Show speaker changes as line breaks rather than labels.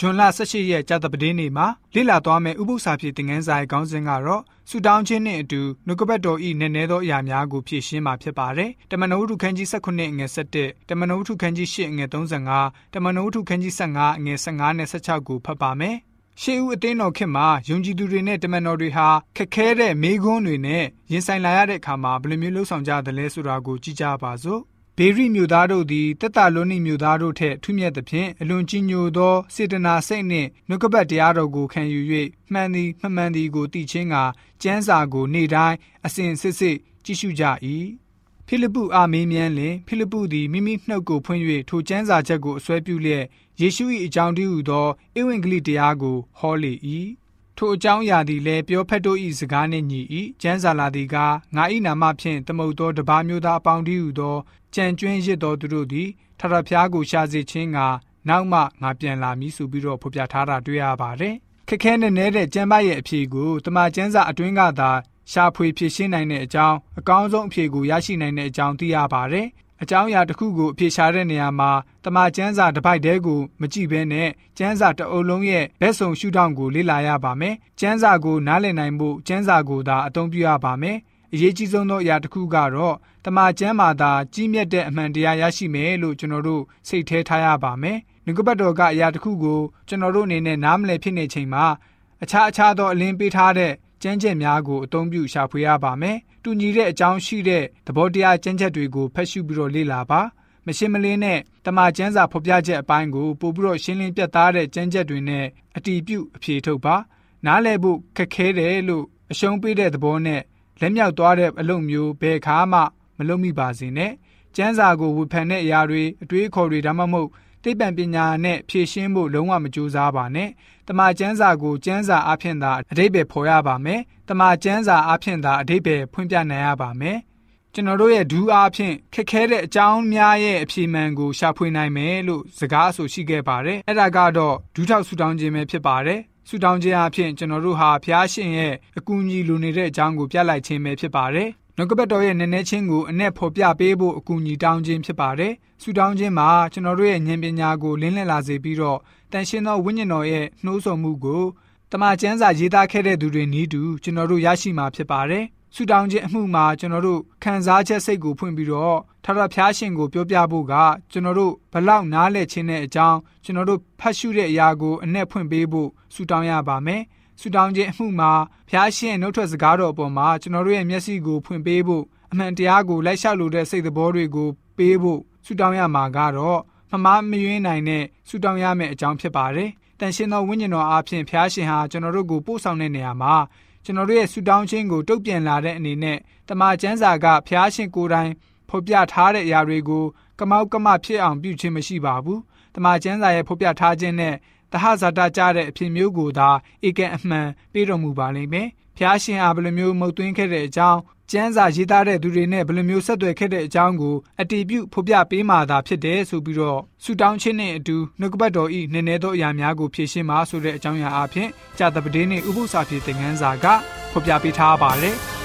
ဂျွန်လ18ရက်ကြာသပတေးနေ့မှာလေ့လာသွားမယ့်ဥပုသ္စာဖြစ်တင်ငန်းစာရဲ့ခေါင်းစဉ်ကတော့ဆူတောင်းခြင်းနဲ့အတူနှုတ်ကပတ်တော်ဤနည်းနည်းသောအရာများကိုဖြည့်ရှင်းမှာဖြစ်ပါတယ်။တမန်တော်ဝတ္ထုခန်းကြီး19အငယ်17တမန်တော်ဝတ္ထုခန်းကြီး8အငယ်35တမန်တော်ဝတ္ထုခန်းကြီး15အငယ်15နဲ့16ကိုဖတ်ပါမယ်။ရှေးဦးအသင်းတော်ခေတ်မှာယုံကြည်သူတွေနဲ့တမန်တော်တွေဟာခက်ခဲတဲ့မိဂွန်းတွေနဲ့ရင်ဆိုင်လာရတဲ့အခါမှာဘယ်လိုမျိုးလှုပ်ဆောင်ကြသလဲဆိုတာကိုကြည့်ကြပါစို့။ ဘေရိမြို့သားတို့သည်တက်တာလွန်နိမြို့သားတို့ထက်ထူးမြတ်သဖြင့်အလွန်ကြီးညိုသောစေတနာစိတ်နှင့်နှုတ်ကပတ်တရားတော်ကိုခံယူ၍မှန်သည်မမှန်သည်ကိုသိချင်းကကျမ်းစာကိုနေ့တိုင်းအစဉ်စစ်စစ်ကြည့်ရှုကြ၏ဖိလိပ္ပုအားမေးမြန်းလင်ဖိလိပ္ပုသည်မိမိနှုတ်ကိုဖွင့်၍ထိုကျမ်းစာချက်ကိုအစွဲပြုလျက်ယေရှု၏အကြောင်းတည်းဟူသောဧဝံဂေလိတရားကိုဟောလေ၏ ထိုအကြောင်းအရာသည်လည်းပြောဖက်တို့၏စကားနှင့်ညီ၏ကျမ်းစာလာသည်ကားငါ၏နာမဖြင့်တမုတ်သောတပါးမျိုးသားအပေါင်းတည်းဟူသောကြံကျွင်းရစ်သောသူတို့သည်ထထဖျားကိုရှာစေခြင်းကနောက်မှငါပြန်လာမည်ဆိုပြီးတော့ဖော်ပြထားတာတွေ့ရပါတယ်ခက်ခဲနဲ့နဲတဲ့ကျမ်းပါရဲ့အဖြေကိုတမန်ကျမ်းစာအတွင်းကသာရှာဖွေဖြေရှင်းနိုင်တဲ့အကြောင်းအကောင်းဆုံးအဖြေကိုရရှိနိုင်တဲ့အကြောင်းသိရပါတယ် အကြောင်းအရာတစ်ခုကိုအဖြေရှာတဲ့နေရာမှာတမန်ကျမ်းစာတစ်ပိုက်တည်းကိုမကြည့်ဘဲနဲ့ကျမ်းစာတစ်အုပ်လုံးရဲ့ဘက်ဆုံရှုထောင့်ကိုလေ့လာရပါမယ်။ကျမ်းစာကိုနားလည်နိုင်ဖို့ကျမ်းစာကိုသာအသုံးပြုရပါမယ်။အရေးကြီးဆုံးသောအရာတစ်ခုကတော့တမန်ကျမ်းမှာသာကြီးမြတ်တဲ့အမှန်တရားရရှိမယ်လို့ကျွန်တော်တို့စိတ်ထဲထားရပါမယ်။ငကပတ်တော်ကအရာတစ်ခုကိုကျွန်တော်တို့အနေနဲ့နားမလည်ဖြစ်နေချိန်မှာအခြားအခြားသောအလင်းပေးထားတဲ့ ကျမ်းချက်များကိုအသုံးပြုရှာဖွေရပါမယ်။တူညီတဲ့အကြောင်းရှိတဲ့သဘောတရားကျမ်းချက်တွေကိုဖတ်ရှုပြီးတော့လေ့လာပါ။မရှင်းမလင်းနဲ့တမန်ကျမ်းစာဖော်ပြချက်အပိုင်းကိုပို့ပြီးတော့ရှင်းလင်းပြတ်သားတဲ့ကျမ်းချက်တွေနဲ့အတီးပြုအဖြေထုတ်ပါ။နားလည်ဖို့ခက်ခဲတယ်လို့အရှုံးပေးတဲ့သဘောနဲ့လက်မြောက်သွားတဲ့အလုပ်မျိုးဘယ်ခါမှမလုပ်မိပါစေနဲ့။ကျမ်းစာကိုဝေဖန်တဲ့အရာတွေအတွေးအခေါ်တွေဒါမှမဟုတ် သိပ္ပံပညာနဲ့ဖြည့်ရှင်းဖို့လုံးဝမကြိုးစားပါနဲ့တမန်ကျမ်းစာကိုကျမ်းစာအဖြစ်သာအတိတ်ပဲဖော်ရပါမယ်တမန်ကျမ်းစာအဖြစ်သာအတိတ်ပဲဖွင့်ပြနိုင်ရပါမယ်ကျွန်တော်တို့ရဲ့ဒူးအားဖြင့်ခက်ခဲတဲ့အကြောင်းများရဲ့အဖြေမှန်ကိုရှာဖွေနိုင်မယ်လို့စကားအဆိုရှိခဲ့ပါတယ်အဲ့ဒါကတော့ဒူးထောက်ဆူတောင်းခြင်းပဲဖြစ်ပါတယ်ဆူတောင်းခြင်းအဖြစ်ကျွန်တော်တို့ဟာဖျားရှင်ရဲ့အကူအညီလိုနေတဲ့အကြောင်းကိုပြလိုက်ခြင်းပဲဖြစ်ပါတယ် နှုတ်ကပတ်တော်ရဲ့နည်းနည်းချင်းကိုအ내ဖော်ပြပေးဖို့အကူအညီတောင်းခြင်းဖြစ်ပါတယ်။ဆုတောင်းခြင်းမှာကျွန်တော်တို့ရဲ့ဉာဏ်ပညာကိုလင်းလည်လာစေပြီးတော့တန်ရှင်းသောဝိညာဉ်တော်ရဲ့နှိုးဆော်မှုကိုတမန်ကျမ်းစာရေးသားခဲ့တဲ့သူတွေနီးတူကျွန်တော်တို့ရရှိမှာဖြစ်ပါတယ်။ဆုတောင်းခြင်းအမှုမှာကျွန်တော်တို့ခံစားချက်စိတ်ကိုဖွင့်ပြီးတော့ထာဝရဘုရားရှင်ကိုပြောပြဖို့ကကျွန်တော်တို့ဘလောက်နားလည်ခြင်းတဲ့အကြောင်းကျွန်တော်တို့ဖတ်ရှုတဲ့အရာကိုအ내ဖွင့်ပေးဖို့ဆုတောင်းရပါမယ်။ ဆူတောင်းခြင်းအမှုမှာဖျားရှင်နှုတ်ထွက်စကားတော်အပေါ်မှာကျွန်တော်တို့ရဲ့မျက်စိကိုဖွင့်ပေးဖို့အမှန်တရားကိုလိုက်လျှောက်လိုတဲ့စိတ်သဘောတွေကိုပေးဖို့ဆူတောင်းရမှာကတော့မမမယွင်းနိုင်တဲ့ဆူတောင်းရမယ့်အကြောင်းဖြစ်ပါတယ်။တန်ရှင်သောဝိညာဉ်တော်အားဖြင့်ဖျားရှင်ဟာကျွန်တော်တို့ကိုပို့ဆောင်တဲ့နေရာမှာကျွန်တော်တို့ရဲ့ဆူတောင်းခြင်းကိုတုတ်ပြန်လာတဲ့အနေနဲ့တမန်ကျမ်းစာကဖျားရှင်ကိုယ်တိုင်ဖော်ပြထားတဲ့အရာတွေကိုကမောက်ကမဖြစ်အောင်ပြုခြင်းမရှိပါဘူး။တမန်ကျမ်းစာရဲ့ဖော်ပြထားခြင်းနဲ့ တဟဇာတကြတဲ့အဖြစ်မျိုးကိုသာဧကအမှန်ပေးတော်မူပါလိမ့်မယ်။ဖျားရှင်အားဘယ်လိုမျိုးမှုတ်သွင်းခဲ့တဲ့အကြောင်းကျမ်းစာရေးသားတဲ့သူတွေနဲ့ဘယ်လိုမျိုးဆက်သွယ်ခဲ့တဲ့အကြောင်းကိုအတီးပြုဖော်ပြပေးမှသာဖြစ်တယ်ဆိုပြီးတော့ဆူတောင်းခြင်းနဲ့အတူနှုတ်ကပတ်တော်ဤနည်းနည်းသောအရာများကိုဖြည့်ရှင်းပါဆိုတဲ့အကြောင်းအရာအဖြစ်ကြာတပဒေးနဲ့ဥပုသ္စာဖြစ်တဲ့ငန်းစာကဖော်ပြပေးထားပါတယ်။